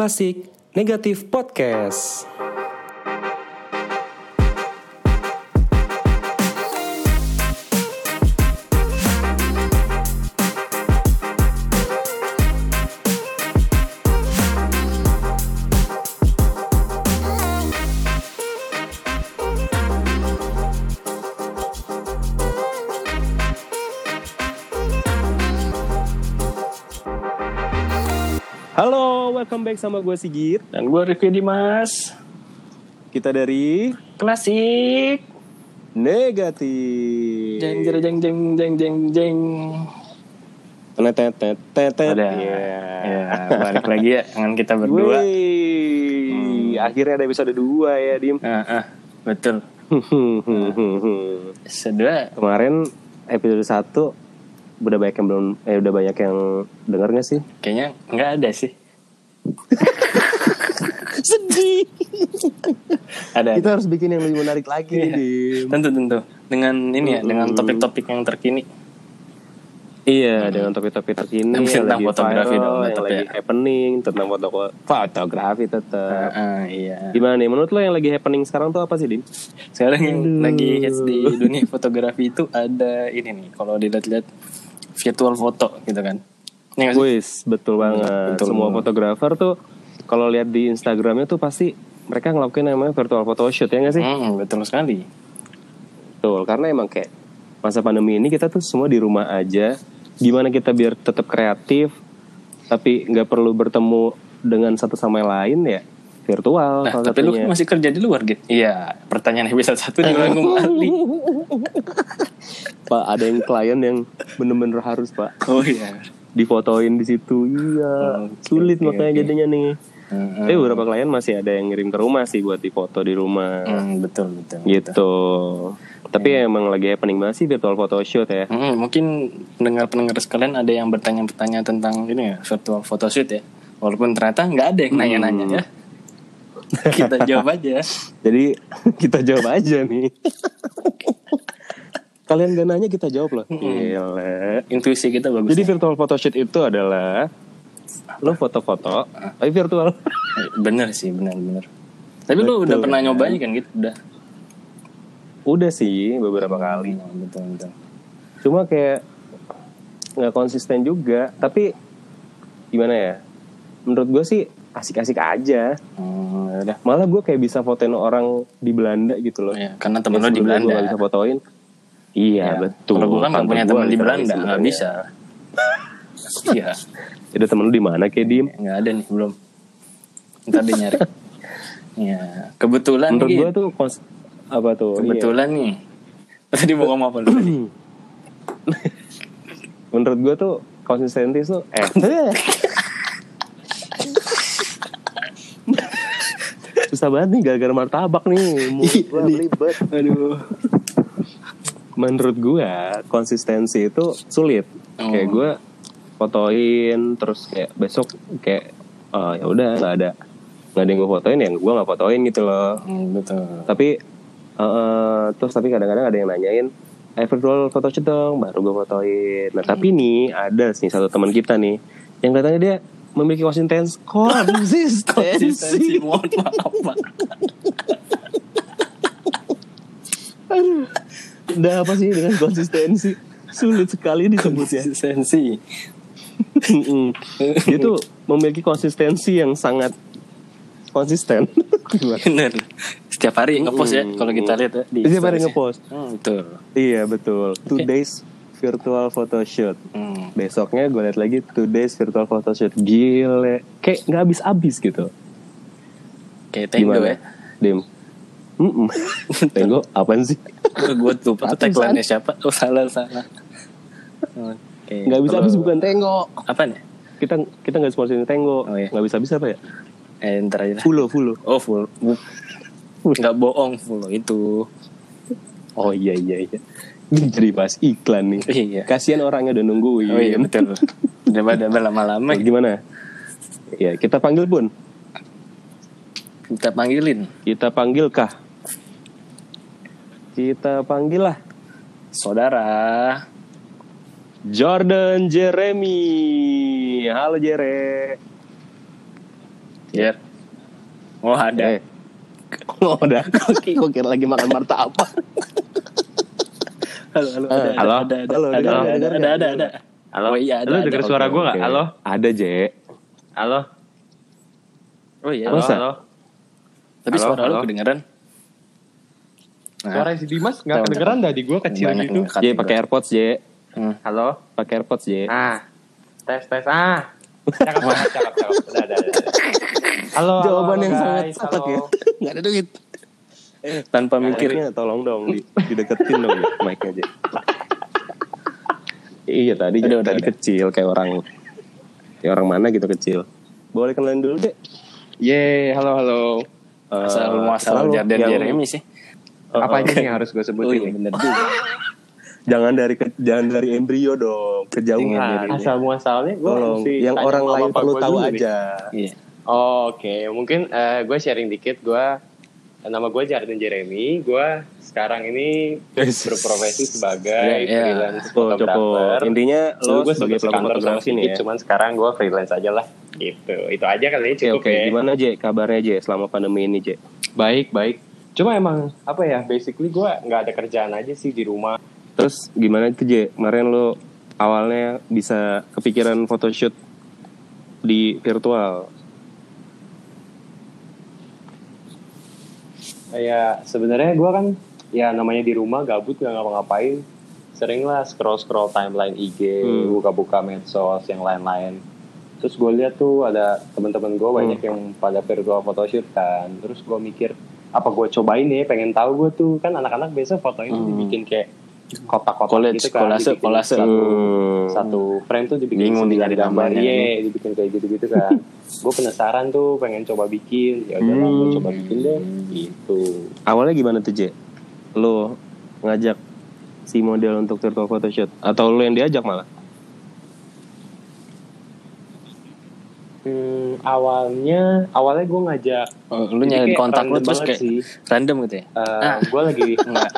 Klasik Negatif Podcast. Sama gue Sigit. Dan gue Rifki Dimas Kita dari Klasik Negatif. Jeng jeng jeng jeng jeng jeng jeng Tet tet tet tet. tet. Ada. Ya balik lagi ya Dengan kita berdua Wih, akhirnya ada episode 2 ya, Dim. ah, ah, Betul Sedua Kemarin episode 1 udah banyak yang belum eh udah banyak yang denger gak sih? Kayaknya nggak ada sih Sedih. Ada Kita harus bikin yang lebih menarik lagi Iya. Dim. Tentu tentu Dengan ini ya Dengan topik-topik yang terkini Iya, dengan topik-topik terkini yang tentang fotografi viral, dong, yang lagi ya. happening tentang foto fotografi tetap. ah, ah, Iya Gimana nih? Menurut lo yang lagi happening sekarang tuh apa sih, Dim? Sekarang yang lagi hits di dunia fotografi itu ada ini nih Kalau dilihat-lihat virtual foto gitu kan Sih? Wis, betul banget. betul. Semua fotografer tuh kalau lihat di Instagramnya tuh pasti mereka ngelakuin namanya virtual photoshoot ya nggak sih? Hmm, betul sekali Betul, karena emang kayak masa pandemi ini kita tuh semua di rumah aja. Gimana kita biar tetap kreatif, tapi nggak perlu bertemu dengan satu sama yang lain ya virtual. Nah, tapi lu satunya. kan masih kerja di luar gitu. Iya, pertanyaan episode satu di kembali. Pak ada yang klien yang bener-bener harus pak Oh iya. Difotoin di situ. Iya, Oke, sulit oke, makanya oke. jadinya nih. Hmm, Tapi beberapa klien masih ada yang ngirim ke rumah sih buat difoto di rumah. hmm, betul betul. gitu. Tapi emang lagi happening banget sih virtual photoshoot ya. Hmm, mungkin pendengar-pendengar sekalian ada yang bertanya-bertanya tentang ini ya virtual photoshoot ya. Walaupun ternyata nggak ada yang nanya-nanya ya. Kita jawab aja. Jadi kita jawab aja nih. Kalian gak nanya kita jawab loh. Gila. Intuisi kita bagus. Jadi ya. virtual photoshoot itu adalah lo foto-foto tapi virtual. bener sih, bener bener. Tapi lu udah Betul, pernah nyobain kan gitu? Udah. Udah sih beberapa kali. Hmm, betul betul. Cuma kayak nggak konsisten juga. Tapi gimana ya? Menurut gue sih asik-asik aja. Hmm, udah. Malah gue kayak bisa fotoin orang di Belanda gitu loh. Ya, karena temen lu di Sebelumnya Belanda. Gue bisa fotoin. Iya Ya, betul. Kalau gue kan Pantat punya teman di Belanda, nggak sebenarnya. bisa. Iya, Ada temen lu di mana kayak Dim? nggak ada nih belum. Ntar dia nyari. ya, kebetulan Menurut gue tuh kons- apa tuh? kebetulan nih. Tadi mau ngomong apa lu? Iya. Menurut gue tuh konsistensi tuh eh susah banget nih gara-gara martabak nih mulut gua belibet. Aduh. Menurut gue konsistensi itu sulit Oh. kayak gue fotoin terus kayak besok kayak oh ya udah nggak ada nggak ada yang gue fotoin ya gue nggak fotoin gitu loh Hmm, betul. tapi eh, terus tapi kadang-kadang ada yang nanyain eh virtual photoshoot dong baru gue fotoin nah tapi nih ada sih satu teman kita nih yang katanya dia memiliki konsistensi konsistensi Konsistensi, mohon maaf Pak. Udah apa sih dengan konsistensi sulit sekali disebutnya Konsistensi. Mm-mm. dia tuh memiliki konsistensi yang sangat konsisten? Bener. Setiap hari ngepost ya kalau kita lihat ya di Setiap hari stories-nya. ngepost. Hmm, betul. iya betul two days virtual photoshoot Hmm. besoknya gue liat lagi two days virtual photoshoot gile kayak nggak habis habis gitu Kayak Tenggo ya. Dim Mm-mm. Tenggo apaan sih gue lupa tuh Ratusan. tagline siapa. Oh salah salah. Oke. nggak bisa habis bukan Tenggo Apa nih? kita kita nggak sponsorin Tenggo Oh, iya. nggak bisa habis apa ya Eh, ntar aja lah. Fulo Fulo Oh full. Nggak bohong full itu. oh iya iya iya jadi bahas iklan nih Iya. kasihan orangnya udah nungguin Oh iya betul. Daripada berlama-lama Nah, gimana ya kita panggil pun kita panggilin kita panggil kah kita panggil lah saudara. Jordan Jeremy halo Jere Jer. Oh ada. Eh. Oh, udah. Kok kira lagi makan martabak. Halo, halo, Eh, ada, halo. ada, ada, Halo, ada, dengar, ada, ada, ada, ada. Halo, Oh iya, ada, lu ada. denger suara Oke, gue oke. Halo, Ada, Je. halo, Oh iya. halo, halo. Tapi Halo, suara lu halo. kedengeran. Nah, Suara si Dimas nggak kedengeran dari gue kecil banyak gitu. juga. pakai AirPods, Je. Hmm. Halo, Pakai AirPods, Je. ah, tes tes ah, cakep cakep cakep cakep, udah udah udah. Halo, Jawaban halo, yang guys. sangat cepat ya. Halo. Enggak ada duit. Tanpa mikir. Mikirnya tolong dong di, dideketin dong ya, mic-nya, Je. iya, tadi Udah, udah, tadi udah. kecil kayak orang kayak orang mana gitu kecil. Boleh kenalin dulu, deh. Yeay, halo halo. Eh, Asal muasal selalu Jarden Jeremy sih. Oh, Apa oh. aja nih yang harus gue Oh sebutin iya nih? bener juga. Jangan dari ke- jangan dari embrio dong, kejauhan. dari- Asal muasalnya gue Tolong, yang orang lain perlu tahu aja. Iya. Oh, Oke, mungkin gue sharing dikit. Gue nama gue Jarden Jeremy. Gue sekarang ini berprofesi sebagai Iya, iya. freelance cukup. fotografer. Intinya lo gue sebagai pelaku fotografi nih ya. Cuman sekarang gue freelance aja lah. Gitu. Itu aja kali ya Oke cukup oke, ya. gimana Je? Kabarnya Je selama pandemi ini Je? Baik baik. Cuma emang apa ya? Basically gue nggak ada kerjaan aja sih di rumah. Terus gimana itu Je? Kemarin lo awalnya bisa kepikiran photoshoot di virtual. Kayak sebenarnya gue kan ya namanya di rumah gabut nggak ngapa-ngapain. Sering lah scroll scroll timeline IG, Hmm. buka-buka medsos yang lain-lain. Terus gue lihat tuh ada teman-teman gue banyak yang pada virtual photoshoot kan. Terus gue mikir apa gue cobain ya? Pengen tahu gue tuh kan anak-anak biasa fotonya Hmm. dibikin kayak kotak-kotak gitu kan. kolase, kolase. Satu, Hmm. satu frame tuh dibikin Bingung nyari gambar, iya, dibikin kayak gitu-gitu kan. gue penasaran tuh, pengen coba bikin. Ya gue Hmm. coba bikin deh. Gitu. Awalnya gimana tuh Je? Lo ngajak si model untuk virtual photoshoot atau lo yang diajak malah? Hmm, awalnya, awalnya gue ngajak. Oh, lu nyari kontak lu terus kayak sih. random gitu ya? Eh, Ah. Gue lagi Enggak.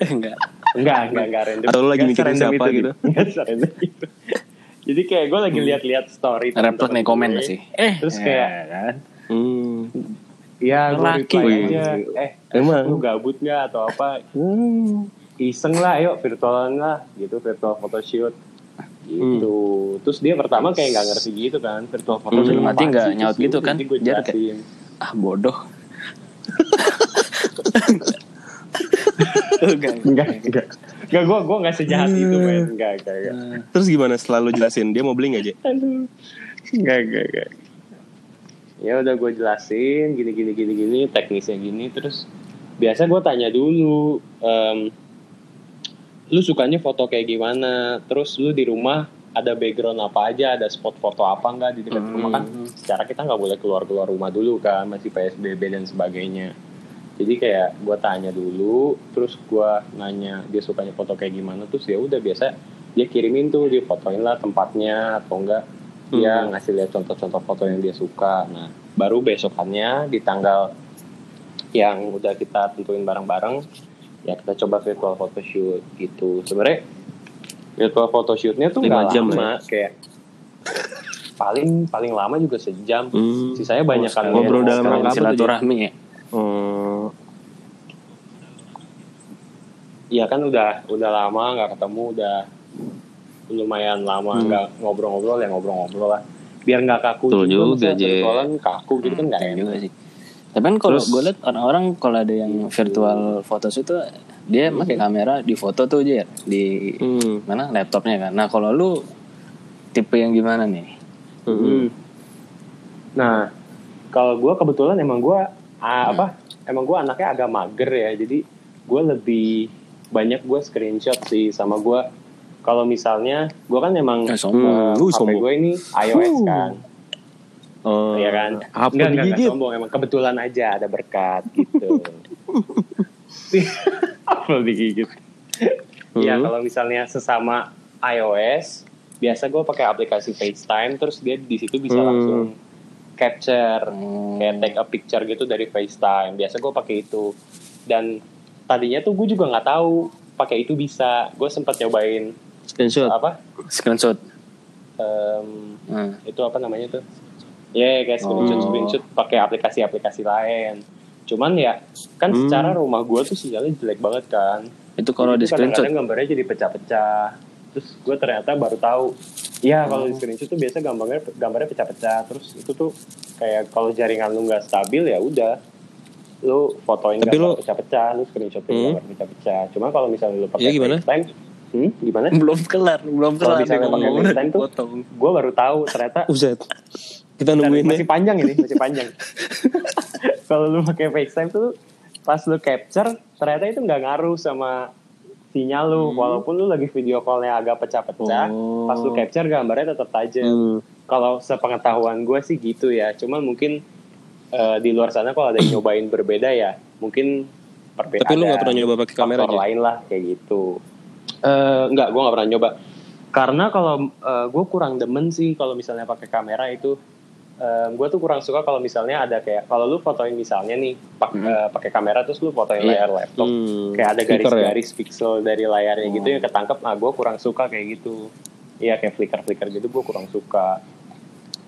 Enggak. enggak enggak enggak random. Atau lu lagi mikirin siapa itu, gitu? Di- nggak serandom itu. Jadi kayak gue lagi lihat-lihat story. Temen-temen nih komen gue. pasti. Eh, Terus ya kayak kan. Hmm. Iya, gue Laki. aja. Eh, Emang? lu gabut nggak atau apa? Hmm. Iseng lah, yuk virtualan lah, gitu virtual photoshoot. Gitu. Terus dia pertama kayak nggak ngerti gitu kan, virtual photoshoot. Hmm, nanti apaan nggak sih? nyaut gitu kan? Jadi gue Dia kayak-. Ah, bodoh. Enggak. Enggak, enggak. Enggak, gue gue nggak sejahat itu, men. Enggak, enggak, enggak. Terus gimana selalu jelasin dia mau beli nggak Je? Aduh. Enggak, enggak, enggak. Ya udah gue jelasin gini gini gini gini teknisnya gini terus biasa gue tanya dulu em, lu sukanya foto kayak gimana? Terus lu di rumah ada background apa aja? Ada spot foto apa enggak di dekat rumah? Kan secara kita nggak boleh keluar keluar rumah dulu kan masih psbb dan sebagainya. Jadi kayak gue tanya dulu terus gue nanya dia sukanya foto kayak gimana terus ya udah biasa dia kirimin tuh dia fotoin lah tempatnya atau enggak dia Hmm. ngasih lihat contoh-contoh foto yang dia suka. Nah baru besokannya di tanggal yang udah kita tentuin bareng-bareng ya kita coba virtual photoshoot gitu sebenarnya virtual photoshootnya tuh Lima nggak jam lama ya? kayak paling paling lama juga sejam Hmm. sisanya banyak kan Ngobrol dalam Sekalian rangka tuh, silaturahmi ya. Oh. Iya kan udah udah lama nggak ketemu udah lumayan lama Hmm. nggak ngobrol-ngobrol ya ngobrol-ngobrol lah biar nggak kaku Betul juga, maksudnya Je. virtualan kaku gitu kan nggak Iya enak juga sih. Tapi kan kalau gue liat orang-orang kalau ada yang virtual photoshoot tuh dia pakai kamera di foto tuh aja di Hmm. mana laptopnya kan. Nah kalau lu tipe yang gimana nih? Hmm. Hmm. Nah, kalau gue kebetulan emang gue apa? Emang gue anaknya agak mager ya, jadi gue lebih banyak gue screenshot sih sama gue. Kalau misalnya gue kan emang Eh, sombong. eh, Uh, sombong. gue ini iOS Uh. kan, Oh. ya kan? Apa Enggak, enggak, enggak sombong, emang kebetulan aja ada berkat gitu. Apa digigit? Ya Hmm. kalau misalnya sesama iOS, biasa gue pakai aplikasi FaceTime, terus dia di situ bisa Hmm. langsung capture, Hmm. kayak take a picture gitu dari FaceTime. Biasa gue pakai itu. Dan tadinya tuh gue juga nggak tahu pakai itu bisa. Gue sempat nyobain Screenshot. apa? Screenshot. em, Hmm. itu apa namanya tuh? Ya kayak screenshot Oh. screenshot pakai aplikasi-aplikasi lain. Cuman ya kan Hmm. secara rumah gue tuh sinyalnya jelek banget kan. Itu kalau di screenshot. kadang-kadang gambarnya jadi pecah-pecah. Terus gue ternyata baru tahu. Iya kalau di screenshot tuh biasa gambarnya gambarnya pecah-pecah. Terus itu tuh kayak kalau jaringan lu nggak stabil ya udah lu fotoin Tapi gambar lu- pecah-pecah, lu screenshotin Hmm. gambar pecah-pecah. Cuma kalau misalnya lu pakai Iya, gimana? FaceTime, hmm, gimana? Belum kelar, belum Kalau kelar. misalnya dia pakai FaceTime tuh. Gue baru tahu ternyata Uset. Kita nungguin masih deh. panjang ini, masih panjang. Kalau lu pakai FaceTime tuh pas lu capture ternyata itu nggak ngaruh sama sinyal lu walaupun lu lagi video callnya agak pecah-pecah Oh. pas lu capture gambarnya tetap tajam Hmm. kalau sepengetahuan gue sih gitu ya cuman mungkin eh, di luar sana kalau ada yang nyobain berbeda ya mungkin perbe- Tapi lu nggak pernah nyoba pakai kamera aja? lain lah kayak gitu eh nggak gue nggak pernah nyoba karena kalau gue kurang demen sih kalau misalnya pakai kamera itu gue tuh kurang suka kalau misalnya ada kayak kalau lu fotoin misalnya nih pak- eh, pakai kamera terus lu fotoin Iya. layar laptop Hmm. kayak ada ya? garis-garis pixel dari layarnya gitu Oh. yang ketangkep nah gue kurang suka kayak gitu iya kayak flicker flicker gitu gue kurang suka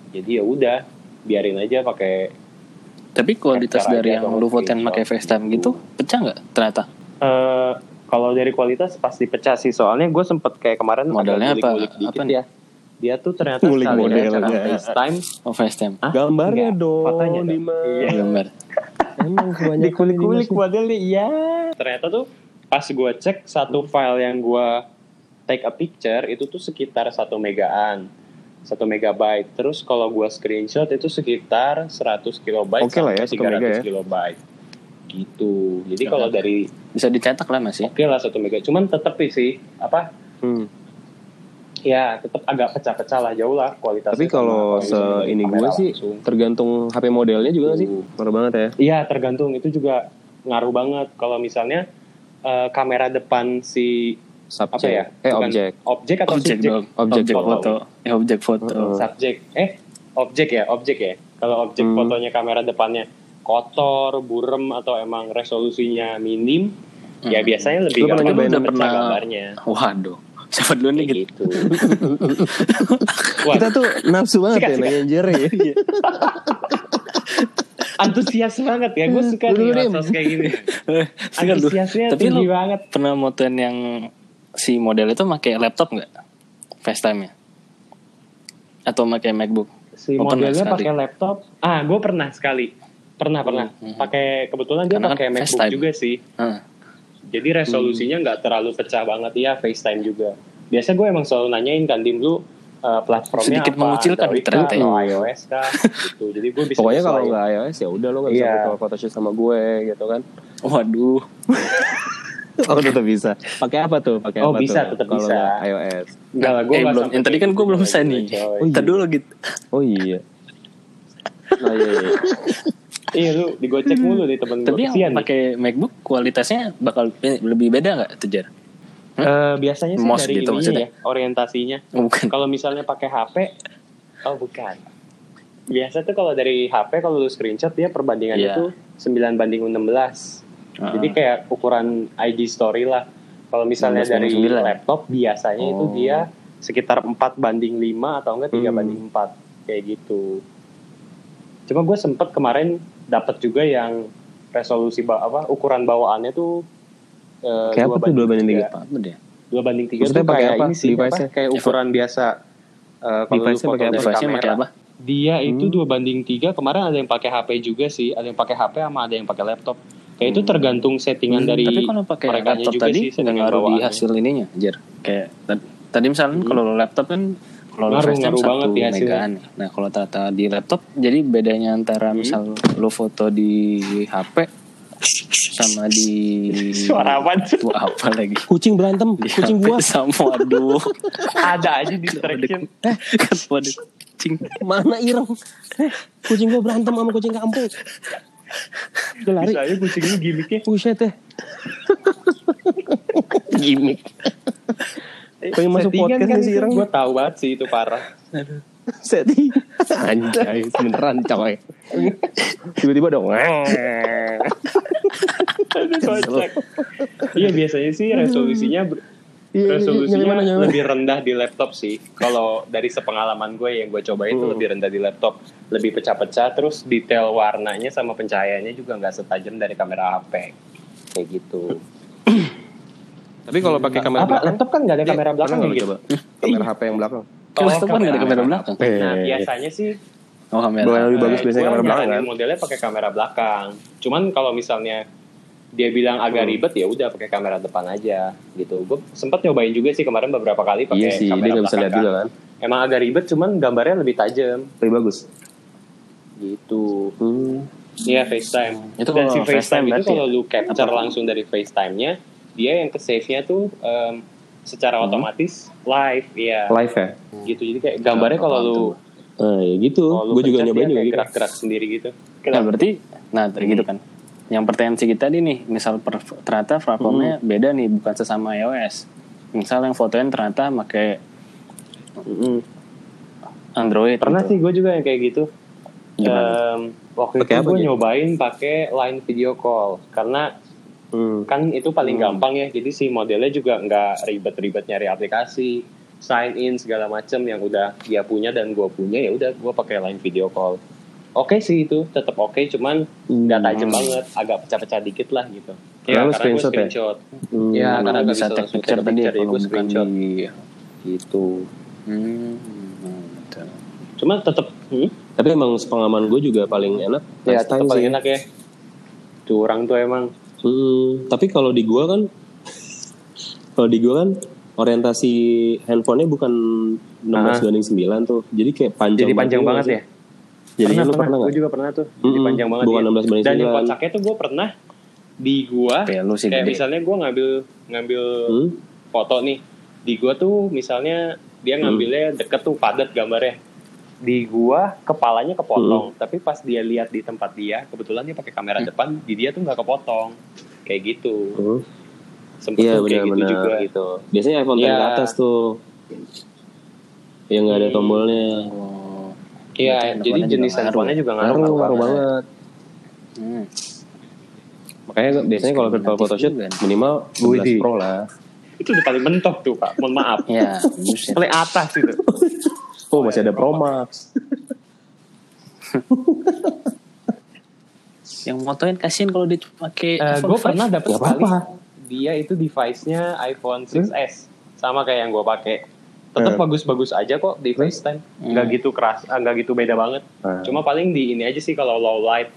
jadi ya udah biarin aja pakai Tapi kualitas dari yang lu fotoin pakai FaceTime gitu pecah nggak ternyata? eh kalau dari kualitas pasti pecah sih soalnya gue sempet kayak kemarin Modelnya agak apa- ngulik-ngulik dikit apa nih? ya dia tuh ternyata sekali modelnya. cara FaceTime Oh FaceTime. Hah? Gambarnya Enggak, dong, fotonya dong. Dimas. Iya. Gambar. Emang kebanyakan dikulik-kulik Dimas. modelnya iya ternyata tuh pas gue cek satu file yang gue take a picture itu tuh sekitar satu megaan satu megabyte terus kalau gue screenshot itu sekitar 100 kilobyte Oke lah ya, sampai satu mega 300 ya. kilobyte gitu jadi kalau dari Bisa dicetak lah masih. oke lah satu mega cuman tetep sih apa Hmm. Ya tetap agak pecah-pecah lah jauh lah kualitasnya Tapi kalau se ini gue sih langsung. tergantung HP modelnya juga nggak sih. Uh. Ngaruh banget ya. Iya tergantung itu juga ngaruh banget kalau misalnya eh, kamera depan si apa Subjek. ya? Eh Bukan objek. Objek atau Objek subjek? Objek Objek foto. foto. Eh objek foto. Subjek. Eh objek ya objek ya. Kalau objek Hmm. fotonya kamera depannya kotor, burem atau emang resolusinya minim, ya Hmm. biasanya lebih Lu gampang pernah- gambarnya. Waduh. Siapa dulu nih gitu? gitu. Wah, Kita tuh nafsu banget Sikat, ya nanya Jerry. ya. antusias banget ya. Gue suka Dulu, nih kayak gini. Antusiasnya Tapi tinggi banget. pernah motoin yang si model itu pakai laptop nggak? FaceTime-nya? Atau pakai MacBook? si Oh, pernah modelnya sekali. pakai laptop ah gue pernah sekali pernah pernah Hmm. pakai kebetulan dia kan pakai MacBook FaceTime. juga sih Heeh. Jadi resolusinya nggak terlalu pecah banget ya FaceTime juga biasa gue emang selalu nanyain kan dim lu uh, platformnya Sedikit apa mengucilkan Android ternyata ya. iOS kah gitu jadi gue bisa Pokoknya kalau nggak iOS ya udah lo nggak bisa Iya. foto photoshoot sama gue gitu kan. Waduh. Oh tetap bisa. Pakai apa tuh? Pakai Oh, apa bisa, tuh? tetap Kalau bisa. iOS. Enggak lah, gue eh, belum. Yang tadi kan gue belum gitu bisa juga, nih. coy. Oh, Ntar iya. dulu gitu. Oh iya. Nah, iya, iya. iya lu digocek mulu nih temen gue Tapi yang pakai MacBook kualitasnya bakal lebih beda nggak tuh Jar? Eh, biasanya sih Mouse dari gitu maksudnya? ya orientasinya Oh. Kalau misalnya pakai HP, oh bukan. Biasa tuh kalau dari HP kalau lu screenshot dia perbandingannya Iya. tuh 9 banding 16. Ah. Jadi kayak ukuran IG story lah. Kalau misalnya 16 dari banding 9. laptop biasanya itu Oh. dia sekitar 4 banding 5 atau enggak 3 Hmm. banding 4 kayak gitu. Cuma gue sempet kemarin dapat juga yang resolusi ba- apa ukuran bawaannya tuh eh, Kayak dua apa tuh dua banding tiga? Apa deh? dua banding tiga Maksudnya tuh pakai kayak apa? ini sih apa? kayak ukuran biasa Eh, kalau lu Device-nya foto pakai apa? pakai dia itu Hmm. dua banding tiga kemarin ada yang pakai HP juga sih ada yang pakai HP sama ada yang pakai laptop kayak itu tergantung settingan Hmm, dari tapi kalau pakai laptop juga tadi sih nggak ngaruh di hasil ininya, Jar. Kayak tad- tadi misalnya Hmm. kalau laptop kan kalau lu Ngaruh, ngaruh satu banget di hasilnya. megaan. Nah kalau tata di laptop jadi bedanya antara Hmm. misal lu foto di HP sama di Suara tuh? Tuh, apa lagi? Kucing berantem, Di kucing gua. sama aduh. ada aja distraction kan pada kucing. Mana ireng? Eh, kucing gua berantem sama kucing kampung. Udah lari. bisa aja kucing lu gimmicknya Buset deh. Gimik. Pengen masuk podcast nih si Ireng. gue tahu banget sih itu parah Setting. Anjay, beneran coy. Tiba-tiba dong. Iya biasanya sih resolusinya ber- Iya, resolusinya nyampe mana, nyampe mana? lebih rendah di laptop sih. Kalau dari sepengalaman gue yang gue cobain itu Hmm. lebih rendah di laptop, lebih pecah-pecah. Terus detail warnanya sama pencahayaannya juga nggak setajam dari kamera HP. Kayak gitu. Tapi kalau pakai kamera Apa? belakang, Laptop kan nggak ada dia kamera belakang ya gitu. coba? Kamera HP yang belakang. Kan laptop kan nggak ada kamera belakang. Nah Eh, biasanya sih Oh kamera. Boleh lebih bagus eh, biasanya kamera belakang kan? modelnya pakai kamera belakang. Cuman kalau misalnya dia bilang agak Hmm. ribet ya udah pakai kamera depan aja gitu. Gue sempat nyobain juga sih kemarin beberapa kali pakai Iya sih, dia kamera nggak bisa belakang lihat kan. juga kan. Emang agak ribet cuman gambarnya lebih tajam Lebih bagus. gitu. Hmm. Iya FaceTime. Itu Dan si FaceTime FaceTime itu kalau ya? lu capture Apa? langsung dari FaceTime-nya, dia yang ke save-nya tuh em, secara Hmm. otomatis live, ya. Live ya? Gitu. Jadi kayak gambarnya kalau lu Ah, ya gitu. Gue juga nyobain dia juga gitu. gerak-gerak sendiri gitu. Nah berarti, nah tadi gitu kan. Yang pertanyaan si kita tadi nih, misal per, ternyata platformnya beda nih, bukan sesama iOS. Misal yang fotonya ternyata pakai Mm. Android. Pernah gitu. sih gue juga yang kayak gitu. Gimana? Em, waktu Pakai itu gue gitu? nyobain pakai line video call karena Hmm. kan itu paling gampang ya. Jadi si modelnya juga nggak ribet-ribet nyari aplikasi, sign in segala macem yang udah dia punya dan gue punya ya udah gue pakai line video call. Oke sih itu tetap oke, cuman nggak tajam banget, agak pecah-pecah dikit lah gitu. Karena lu karena gue screenshot ya? screenshot. Hmm. Ya, Karena nggak bisa bisa langsung picture tadi ya, ya, gue screenshot. di... gitu. Hmm. Cuman tetap, hmm? Tapi emang pengalaman gue juga paling enak. ya tetap paling sih. enak ya. Curang tuh emang. Hmm, tapi kalau di gua kan kalau di gua kan orientasi handphonenya bukan 16 Ah. banding 9 tuh. Jadi kayak panjang Jadi panjang banget sih. ya. Jadi pernah, pernah. pernah Gue juga pernah tuh. Jadi Mm-mm, panjang banget bukan ya. 16 banding Dan yang 9. kocaknya tuh gue pernah di gua Kayak lu sih kayak gede. misalnya gue ngambil ngambil Hmm? foto nih di gua tuh misalnya dia ngambilnya deket tuh padat gambarnya di gua kepalanya kepotong Hmm. tapi pas dia lihat di tempat dia kebetulan dia pakai kamera depan di dia tuh nggak kepotong kayak gitu Hmm. sempet Iya tuh kayak gitu benar-benar juga gitu. Biasanya iPhone 10 Iya. ke atas tuh yang nggak ada Hmm. tombolnya. Oh, iya Berarti jadi jenis handphonenya juga Ngaruh, ngaruh ngaruh banget. hmm. Makanya biasanya kalau virtual photoshoot minimal 11 Widih. Pro lah. itu udah paling mentok tuh pak mohon maaf Ya, paling atas itu Oh, masih ada Pro Max. Yang motoin kasihan kalau dia cuma pakai iPhone gue 5. Eh, pernah dapet Nggak sekali apa-apa. dia itu device-nya iPhone 6s sama kayak yang gue pakai tetap Eh. bagus-bagus aja kok di FaceTime nggak Hmm. gitu keras ah, nggak gitu beda banget Ah. cuma paling di ini aja sih kalau low light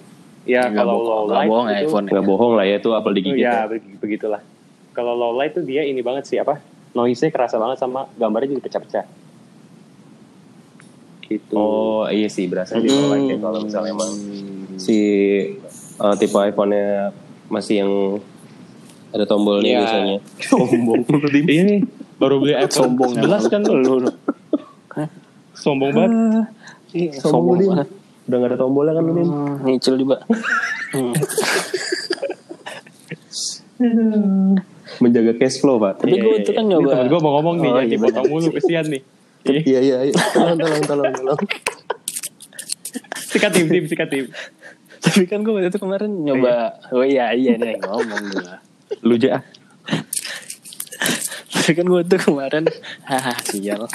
ya Nggak kalau bohong- low nggak light bohong ya itu iPhone ya. Nggak bohong lah ya itu apel digigit. ya ya. begi- begitulah kalau low light tuh dia ini banget sih apa noise-nya kerasa banget sama gambarnya jadi pecah-pecah gitu Oh iya sih berasa di low light ya kalau misalnya emang si uh, tipe iPhone-nya masih yang ada tombolnya Iya. biasanya. Sombong. iya nih baru beli iPhone Sombong 11 kan lu sombong banget Iya, Sombong sombong banget. Udah gak ada tombolnya kan lu Din? Hmm, Nyicil juga. Hmm. Menjaga cash flow pak. Tapi gue itu kan nyoba. gue mau ngomong nih Oh, jangan iya, dipotong bener mulu sih. kesian nih Iya iya iya. Tolong tolong tolong tolong. sikat tim tim sikat tim Tapi kan gue waktu itu kemarin nyoba. Oh iya iya nih ngomong gue. Lu aja. ah. Tapi kan gue tuh kemarin. Haha sial.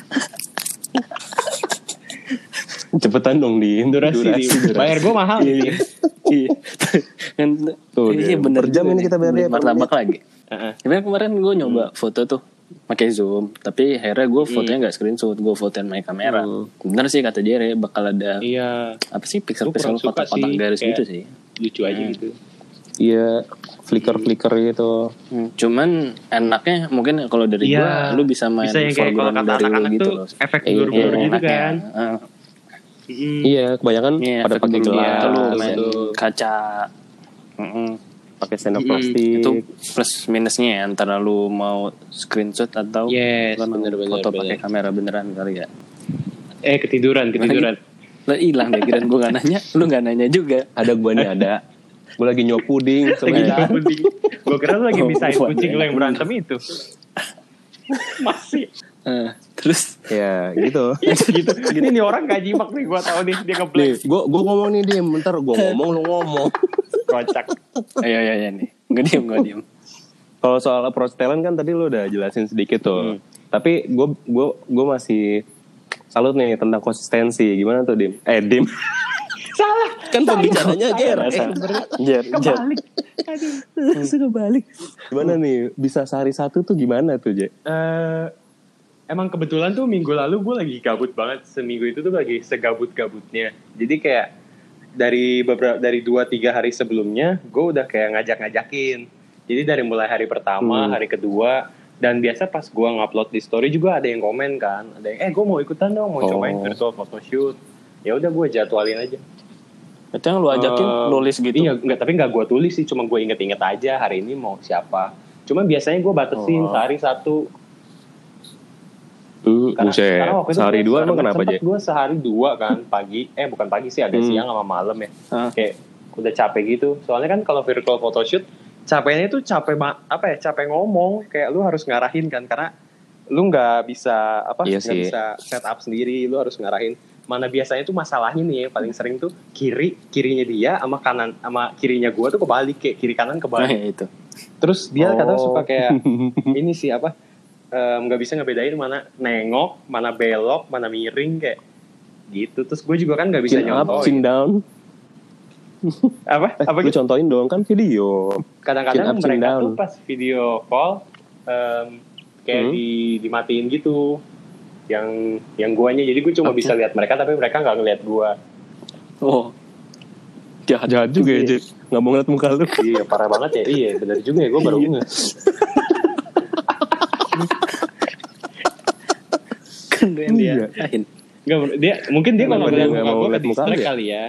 Cepetan dong di durasi, nih. bayar gue mahal nih Iya. Kan Tuh, iya dia. bener Per jam ini kita bayar dia, per Martabak lagi. Heeh. Tapi kan kemarin gue nyoba foto tuh pakai zoom tapi akhirnya gue fotonya nggak screenshot gue fotoin pakai kamera Hmm. bener sih kata Jere bakal ada iya apa sih kurang suka kotak-kotak garis gitu sih lucu aja gitu Iya. Flicker flicker gitu. Hmm, cuman enaknya mungkin kalau dari Iya. gua lu bisa main Bisa yang kayak kalau foreground kata dari lu anak-anak gitu tuh loh. efek blur-blur Iya, gitu enaknya. kan Heeh. Mm. Iya, kebanyakan Iya, pada pakai blur gelas, gitu lu main gitu. kaca. Heeh. Pakai sendok Mm-mm. plastik. Itu plus minusnya ya antara lu mau screenshot atau Yes, lu bener-bener, foto bener. pakai kamera beneran kali ya. eh ketiduran ketiduran Lah hilang deh kirain gua gak nanya, lu gak nanya juga. Ada gua nih ada. Gua lagi nyop puding lagi sebentar. penting gue kira lu lagi Oh, misahin bukan. kucing lo yang berantem itu masih Eh, terus ya, gitu. gitu ini nih orang gak nyimak nih gue tahu nih dia Nih, ngeplay gua gua ngomong nih dia, bentar gua ngomong lu ngomong. Kocak ayo ayo ayo nih. Gak diem, gak diem. Kalau soal approach talent kan tadi lu udah jelasin sedikit tuh. Hmm. Tapi gue gue gue masih salut nih tentang konsistensi. Gimana tuh Dim? Eh Dim. Salah. kan pembicaranya Ger. Biasa. Eh. Jer, jer. Langsung kebalik. Gimana nih? Bisa sehari satu tuh gimana tuh, Je? Eh, emang kebetulan tuh minggu lalu gue lagi gabut banget. Seminggu itu tuh lagi segabut-gabutnya. Jadi kayak dari beberapa dari dua tiga hari sebelumnya gue udah kayak ngajak-ngajakin. Jadi dari mulai hari pertama, Hmm. hari kedua, dan biasa pas gue ngupload di story juga ada yang komen kan, ada yang eh gue mau ikutan dong, mau Oh. cobain virtual photoshoot. Ya udah gue jadwalin aja. Itu yang lu ajakin Eh, nulis gitu. Iya, enggak, tapi nggak gue tulis sih, cuma gue inget-inget aja hari ini mau siapa. Cuma biasanya gue batasin Oh. sehari satu. Uh, Karena, buset. karena waktu itu Sehari dua emang kenapa, sempet gue sehari dua kan, pagi, eh bukan pagi sih, agak Hmm. siang sama malam ya. Ah. Kayak udah capek gitu. Soalnya kan kalau virtual photoshoot, capeknya itu capek ma- apa ya, capek ngomong. Kayak lu harus ngarahin kan, karena lu nggak bisa apa Iya sih. bisa setup sendiri lu harus ngarahin mana biasanya tuh masalahnya nih ya, paling sering tuh kiri kirinya dia sama kanan sama kirinya gua tuh kebalik kayak kiri kanan Nah, kebalik ya itu. terus dia Oh. kadang suka kayak ini sih apa nggak bisa ngebedain mana nengok mana belok mana miring kayak gitu terus gue juga kan nggak bisa Chin up, chin down. apa Eh, apa lu gitu contohin dong kan video. kadang-kadang mereka down. tuh pas video call em, kayak Hmm. di dimatiin gitu yang yang guanya jadi gue cuma Oke. bisa lihat mereka tapi mereka nggak ngeliat gua Oh. Jahat. Jahat juga ya, Je. Nggak mau ngeliat muka lu. iya parah banget ya iya benar juga ya gue baru Iya. yang dia. Iya. Nggak, dia mungkin dia kalau ngeliat nggak muka mau gue ke distract ya? kali ya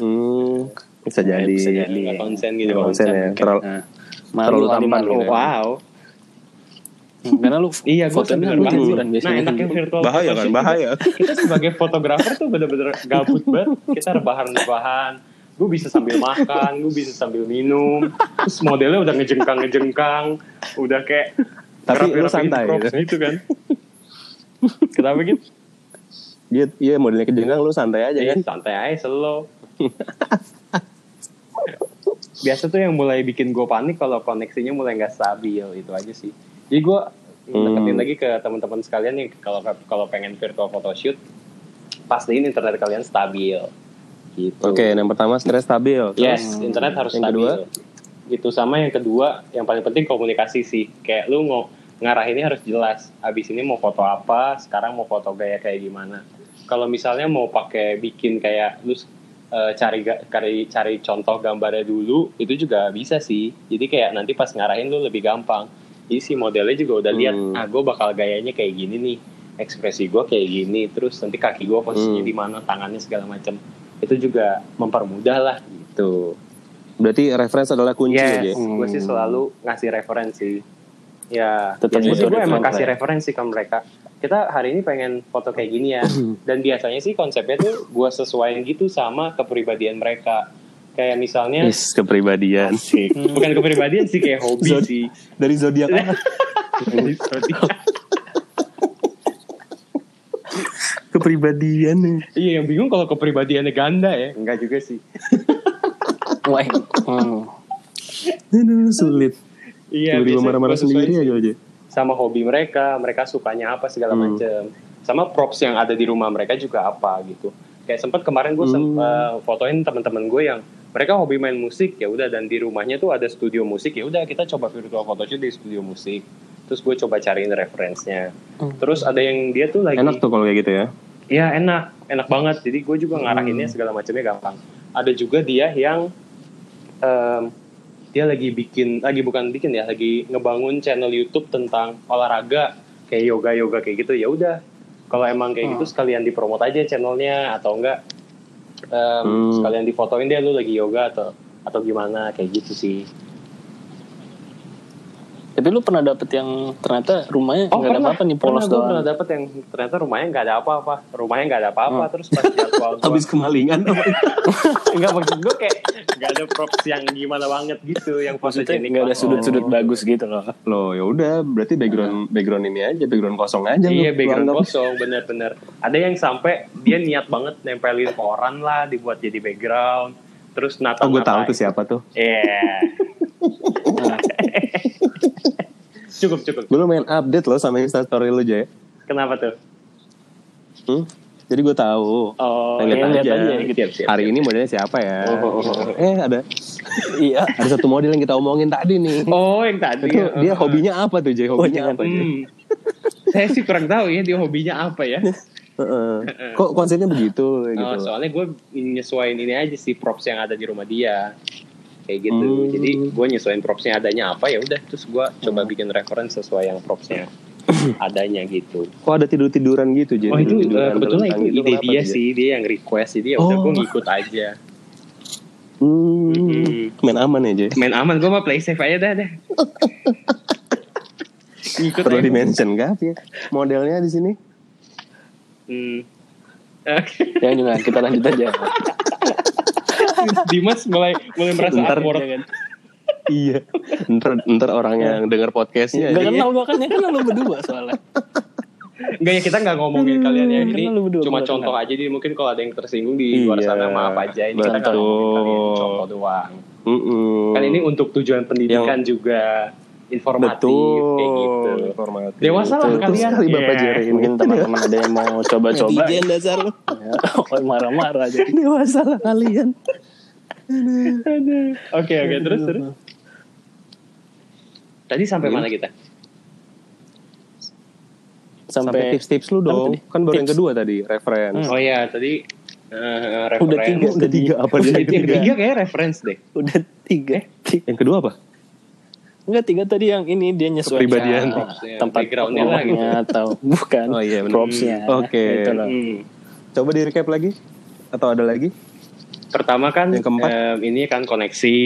Hmm, bisa jadi. Bisa jadi. nggak konsen gitu Nggak konsen ya. Terlalu, Nah, Terlalu tampan gitu ya. wow Karena lu Iya, gue fotonya sambil lu biasanya. Nah, enaknya virtual bahaya kan, bahaya. Kita sebagai fotografer tuh bener-bener gabut banget. Kita rebahan-rebahan. Gue bisa sambil makan, gue bisa sambil minum. Terus modelnya udah ngejengkang-ngejengkang. Udah kayak... Tapi lu santai gitu. gitu kan. Kenapa gitu? Dia, iya modelnya kejengkang lu santai aja Ya kan. santai aja slow. Biasa tuh yang mulai bikin gue panik kalau koneksinya mulai nggak stabil itu aja sih. Jadi gue deketin Hmm. lagi ke teman-teman sekalian nih kalau kalau pengen virtual photoshoot pastiin internet kalian stabil. Gitu. Oke, yang pertama stres stabil. Yes, Terus, internet harus yang stabil. kedua? Itu sama yang kedua, yang paling penting komunikasi sih. Kayak lu mau ngarahinnya harus jelas. Abis ini mau foto apa, sekarang mau foto gaya kayak gimana. Kalau misalnya mau pakai bikin kayak lu eh, cari cari cari contoh gambarnya dulu, itu juga bisa sih. Jadi kayak nanti pas ngarahin lu lebih gampang. Jadi si modelnya juga udah lihat, Hmm. ah gue bakal gayanya kayak gini nih, ekspresi gue kayak gini, terus nanti kaki gue posisinya Hmm. di mana, tangannya segala macam. Itu juga mempermudah lah gitu. Berarti reference adalah kunci ya, Je? Yes, gue sih selalu ngasih referensi. Ya, Tetap sih butuh gue emang kasih referensi ke mereka. Kita hari ini pengen foto kayak gini ya. Dan biasanya sih konsepnya tuh gue sesuaiin gitu sama kepribadian mereka. Kayak misalnya, Yes, kepribadian. Asik. bukan kepribadian sih kayak hobi Zod- sih. Dari zodiak apa? kepribadian nih. iya, yang bingung kalau kepribadiannya ganda ya. Enggak juga sih. Wah. Hmm. Sulit. Iya, Tiba-tiba marah-marah sendiri aja, Je. sama hobi mereka, mereka sukanya apa segala Hmm. macam. Sama props yang ada di rumah mereka juga apa gitu. Kayak sempat kemarin gue Hmm. fotoin teman-teman gue yang mereka hobi main musik ya udah dan di rumahnya tuh ada studio musik ya udah kita coba virtual photoshoot di studio musik. Terus gue coba cariin referensinya. Hmm. Terus ada yang dia tuh lagi Enak tuh kalau kayak gitu ya. Ya enak, enak banget. Jadi gue juga ngarahinnya Hmm. segala macamnya gampang. Ada juga dia yang em, dia lagi bikin, lagi bukan bikin ya, lagi ngebangun channel YouTube tentang olahraga kayak yoga yoga kayak gitu. Ya udah, kalau emang kayak gitu sekalian dipromot aja channelnya atau enggak em, Hmm. sekalian difotoin dia lu lagi yoga atau atau gimana kayak gitu sih. Tapi lu pernah dapet yang ternyata rumahnya Oh nggak ada apa-apa nih polos gue pernah doang. dapet yang ternyata rumahnya nggak ada apa-apa, rumahnya nggak ada apa-apa. Terus pas jadwal gua- Habis kemalingan. Enggak maksud gue kayak nggak ada props yang gimana banget gitu yang Maksudnya nggak ada sudut-sudut bagus gitu loh. Loh, ya udah, berarti background background ini aja, background kosong aja. lu. Iya Lu background kosong bener-bener. Ada yang sampai dia niat banget nempelin koran lah dibuat jadi background. Terus nata Oh, gue tahu tuh siapa tuh. Iya. cukup cukup Gue lumayan update loh sama instastory lu Jay. kenapa tuh Hmm? Jadi gue tahu. oh Pengen lihat aja. aja gitu. siap, siap, Hari ini modelnya siapa ya? Oh, oh, oh. Eh ada Iya. ada satu model yang kita omongin tadi nih. oh yang tadi Itu ya. dia hobinya apa tuh Jay? Hobinya jangan. apa? Hmm. saya sih kurang tahu ya dia hobinya apa ya Heeh. Kok konsepnya begitu Oh, gitu? soalnya gue nyesuaiin ini aja sih props yang ada di rumah dia kayak gitu Hmm. jadi gue nyesuaiin propsnya adanya apa ya udah terus gue coba bikin reference sesuai yang propsnya adanya gitu Kok ada tidur tiduran gitu Jay? oh itu eh, kebetulan itu gitu, ide dia sih dia yang request jadi ya udah Oh. gue ngikut aja Hmm. Main aman ya Jay? main aman gue mah play safe aja dah dah ngikut Perlu aja. di mention gak ya? Modelnya di sini? Hmm. Oke. Jangan jangan kita lanjut aja. Dimas mulai mulai merasa Ntar awkward. Jangan. iya. Ntar, ntar orang yang denger podcastnya. Gak dia- kenal makanya kan lu berdua soalnya. Enggak ya kita nggak ngomongin kalian ya ini berdua cuma contoh kenal. aja jadi mungkin kalau ada yang tersinggung di luar Iya, sana maaf aja ini kita nggak ngomongin betul. contoh doang Mm-mm. kan ini untuk tujuan pendidikan juga informatif Betul. kayak gitu Informatif. Dewasa lah Betul kalian. sekali Bapak Yeah. Jerry. Mungkin teman-teman ada yang mau coba-coba. Netizen dasar lu. Ya, oh, marah-marah aja. Dewasa lah kalian. Oke oke terus terus tadi sampai Hmm. mana kita Sampai tips-tips lu dong. tadi? Kan baru yang kedua tadi, reference. oh ya tadi eh, Udah tiga. Udah tiga apa dia? yang ketiga kayak reference deh udah tiga. Tiga. Yang kedua apa? Enggak tiga tadi yang ini dia nyesuaiin Kepribadian. ya, Propsnya, tempat backgroundnya lah gitu. atau bukan Oh iya, benar. propsnya. Oke. Gitu loh. Hmm. Coba di recap lagi. Atau ada lagi? Pertama kan Yang keempat? em, ini kan koneksi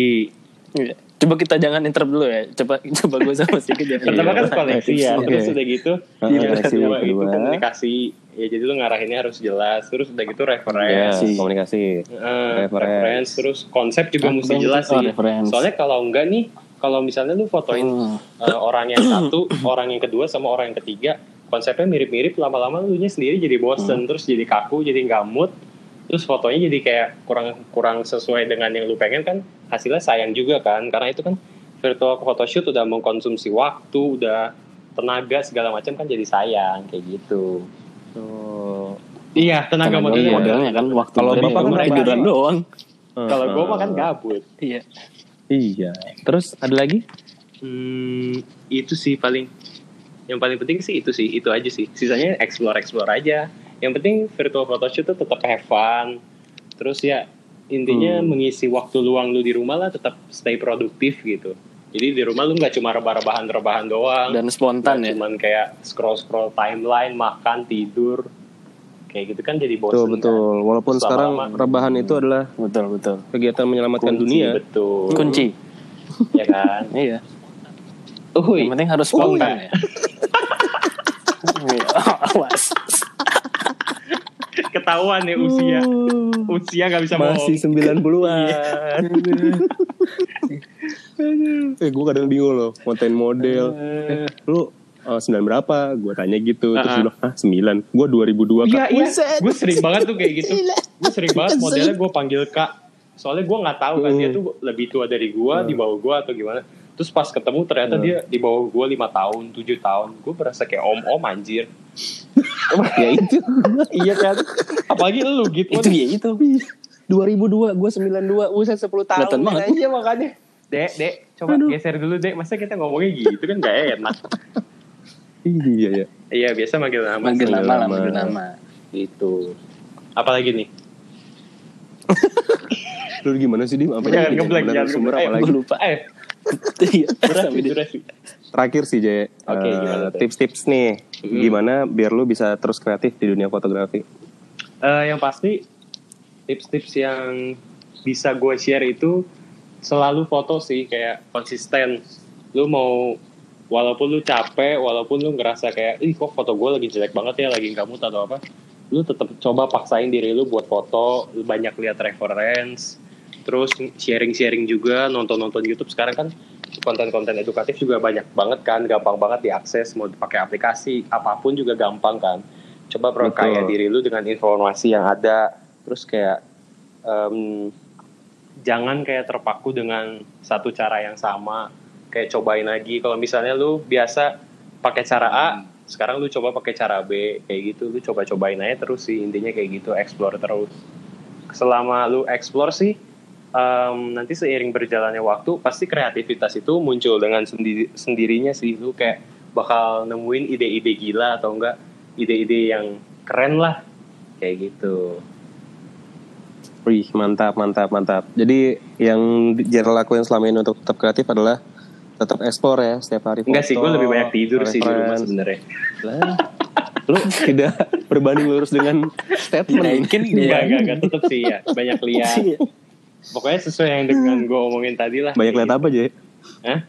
Iya. Coba kita jangan interrupt dulu ya. Coba coba gue sama Siki jangan. pertama kan Iya. koneksi ya Oke. terus udah gitu koneksi, kedua itu komunikasi ya jadi lu ngarahinnya harus jelas terus udah gitu Ya, reference komunikasi. Eh, Reference. reference terus konsep juga Ah, mesti jelas Oh, sih reference. soalnya kalau enggak nih kalau misalnya lu fotoin Hmm. eh, orang yang satu orang yang kedua sama orang yang ketiga konsepnya mirip-mirip lama-lama lu nya sendiri jadi bosen terus jadi kaku jadi nggak mood terus fotonya jadi kayak kurang kurang sesuai dengan yang lu pengen kan hasilnya sayang juga kan karena itu kan virtual photoshoot udah mengkonsumsi waktu udah tenaga segala macam kan jadi sayang kayak gitu Oh. iya tenaga Karena modelnya modelnya kan waktu Kalau Bapak kan tiduran doang. kalau gue mah kan Ah. gabut Iya. Iya. Terus ada lagi? Hmm, itu sih paling yang paling penting sih itu sih itu aja sih sisanya explore explore aja yang penting virtual photoshoot tuh tetap have fun terus ya intinya Hmm. mengisi waktu luang lu di rumah lah tetap stay produktif gitu jadi di rumah lu nggak cuma rebah-rebahan rebahan doang Dan spontan ya. cuman kayak scroll scroll timeline makan tidur kayak gitu kan jadi Betul, bosen betul. Walaupun Terus sekarang lama-lama. rebahan itu adalah Betul betul. kegiatan menyelamatkan Kunci, dunia. betul Kunci. ya kan Iya. Uhuy. Yang penting harus spontan ya. Iya, Awas. Ketahuan ya usia usia nggak bisa Masih bohong 90-an. eh, gue kadang bingung loh, konten model. Eh, lu eh, 9 berapa? Gue tanya gitu. Terus Ah, dia bilang, hah 9? Gue 2002 Iya kak. iya, Buset. gue sering banget tuh kayak gitu. Gue sering banget modelnya gue panggil kak. Soalnya gue nggak tahu kan dia Hmm. tuh lebih tua dari gue, di bawah gue atau gimana. Terus pas ketemu ternyata Hmm. dia di bawah gue lima tahun, tujuh tahun. Gue berasa kayak om-om anjir. ya itu. iya kan? Apalagi lu gitu. Itu ya itu. 2002, gue 92. Buset 10 tahun. Kelihatan banget. Iya makanya. Dek, dek, coba geser dulu dek. Masa kita ngomongnya gitu kan gak enak. Iya ya. iya biasa manggil nama. Manggil sih. nama lah, nama. manggil nama. Gitu. Apalagi nih? Lu gimana sih, Dim? Apa Jangan ngeblank, jangan sumber ngeblank. apa Eh, lupa. Eh, Iya. durasi, durasi. Terakhir sih, Je. Oke, Eh, gimana tuh? Tips-tips nih. Hmm. Gimana biar lu bisa terus kreatif di dunia fotografi? Eh, yang pasti tips-tips yang bisa gue share itu selalu foto sih kayak konsisten. Lu mau walaupun lu capek, walaupun lu ngerasa kayak ih kok foto gue lagi jelek banget ya, lagi nggak mood atau apa, lu tetap coba paksain diri lu buat foto, lu banyak lihat reference, terus sharing-sharing juga, nonton-nonton YouTube. Sekarang kan konten-konten edukatif juga banyak banget kan, gampang banget diakses, mau pakai aplikasi apa pun juga gampang kan. Coba perkaya diri lu dengan informasi yang ada, terus kayak em, jangan kayak terpaku dengan satu cara yang sama. Kayak cobain lagi. Kalau misalnya lu biasa pakai cara A sekarang lu coba pakai cara B. Kayak gitu. Lu coba-cobain aja terus sih. Intinya kayak gitu. Explore terus. Selama lu explore sih em, nanti seiring berjalannya waktu pasti kreativitas itu muncul dengan sendiri sendirinya sih. Lu kayak bakal nemuin ide-ide gila atau enggak ide-ide yang keren lah. Kayak gitu. Wih, mantap, mantap, mantap. Jadi yang Jero lakuin selama ini untuk tetap kreatif adalah tetap explore ya setiap hari. enggak sih gue lebih banyak tidur sih di rumah sebenarnya. Lah, Lu tidak berbanding lurus dengan statement. Ya, mungkin enggak dia enggak enggak tetap sih ya. Banyak lihat pokoknya sesuai yang dengan gue omongin tadi lah Banyak lihat apa, Jay? Hah?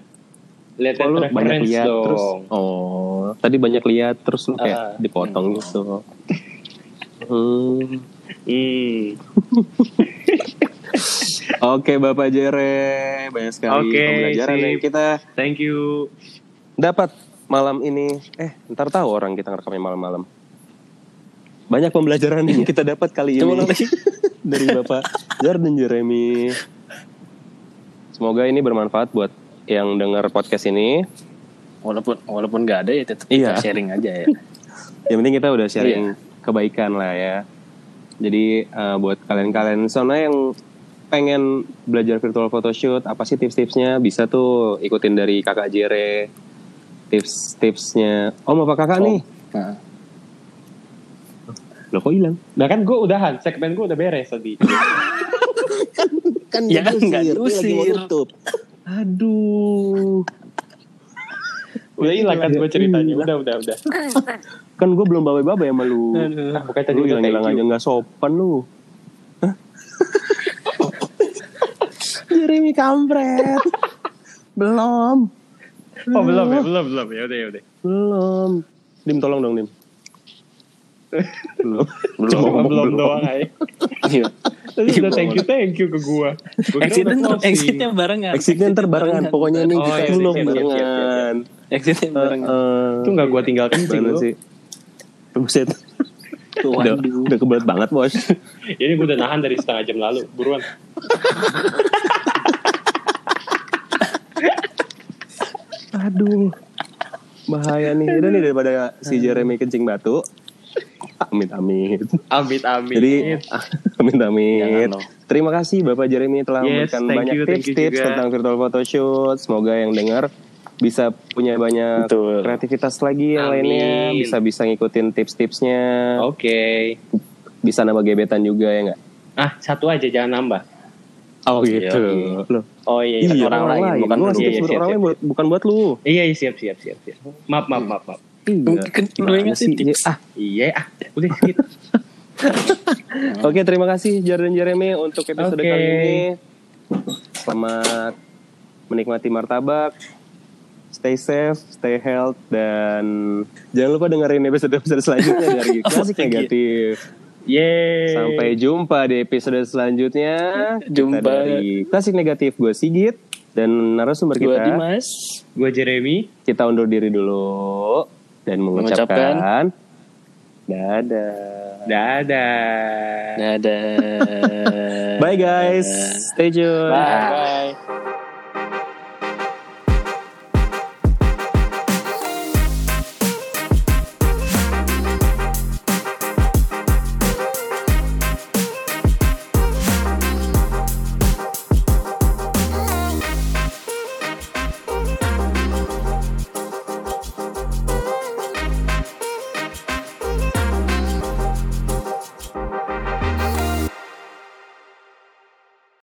lihat Oh, banyak lihat dong terus. Oh, tadi banyak lihat terus lu kayak Ah. dipotong gitu. Hmm. Hmm. Oke, Bapak Jere, banyak sekali Oke, pembelajaran yang kita thank you dapat malam ini. Eh, ntar tahu orang kita ngerekamnya malam-malam. Banyak pembelajaran yang kita dapat kali Coba ini. dari Bapak Jordan Jeremy. Semoga ini bermanfaat buat yang dengar podcast ini. walaupun walaupun nggak ada ya tetap Iya. kita sharing aja ya Yang penting kita udah sharing kebaikan lah ya. Jadi eh, buat kalian-kalian sana yang pengen belajar virtual photoshoot, apa sih tips-tipsnya? Bisa tuh ikutin dari kakak Jere. Tips-tipsnya. Om apa kakak nih? nah, Loh kok hilang? nah kan gue udahan segmen gue udah beres tadi Kan Ya kan nggak diusir. Aduh. udah hilang kan gue ceritanya udah udah udah Kan gue belum bawa-bawa ya sama lu. nah, pokoknya tadi Lu hilang-hilang aja nggak sopan lu. Jeremy kampret. belum. oh belum ya belum belum ya udah ya udah Belum. Dim tolong dong Dim. Belum. belum Cuma ngomong belum doang aja Iya. Tadi Iya, udah thank you thank you ke gue exitnya exitnya barengan Exitnya ntar barengan. Pokoknya nih Oh, kita belum barengan. exitnya barengan Eh, itu nggak gue tinggal kencing lu sih? Buset. udah, Waduh. udah kebelet banget bos. ini gue udah nahan dari setengah jam lalu buruan Aduh. Bahaya nih. Udah nih daripada si Jeremy kencing batu. Amit amit. amit amit Jadi amit amit. Terima kasih Bapak Jeremy telah Yes, memberikan banyak tips-tips tentang virtual photoshoot. Semoga yang dengar bisa punya banyak Betul. kreativitas lagi yang Amin. lainnya. Bisa bisa ngikutin tips-tipsnya. oke Bisa nambah gebetan juga ya nggak? ah satu aja jangan nambah Oh gitu. Loh. oh iya, iya. Iya, orang lain, bukan Lu lu. ngasih Iya, iya, siap, orang siap, lain, buat- bukan buat lu. iya iya siap siap siap siap maaf maaf maaf maaf Iya. Kan ngasih tips. Ah, iya ah udah skip Oke, terima kasih Jordan Jeremy untuk episode Oke. kali ini. Selamat menikmati martabak. Stay safe, stay health, dan jangan lupa dengerin episode-episode selanjutnya dari Klasik Negatif. Yeay. Sampai jumpa di episode selanjutnya. Kita Jumpa. dari Klasik Negatif, gue Sigit. Dan narasumber Gua kita, Dimas gue Jeremy kita undur diri dulu. Dan mengucapkan, dadah. dadah dadah Bye guys, stay tune. Bye. bye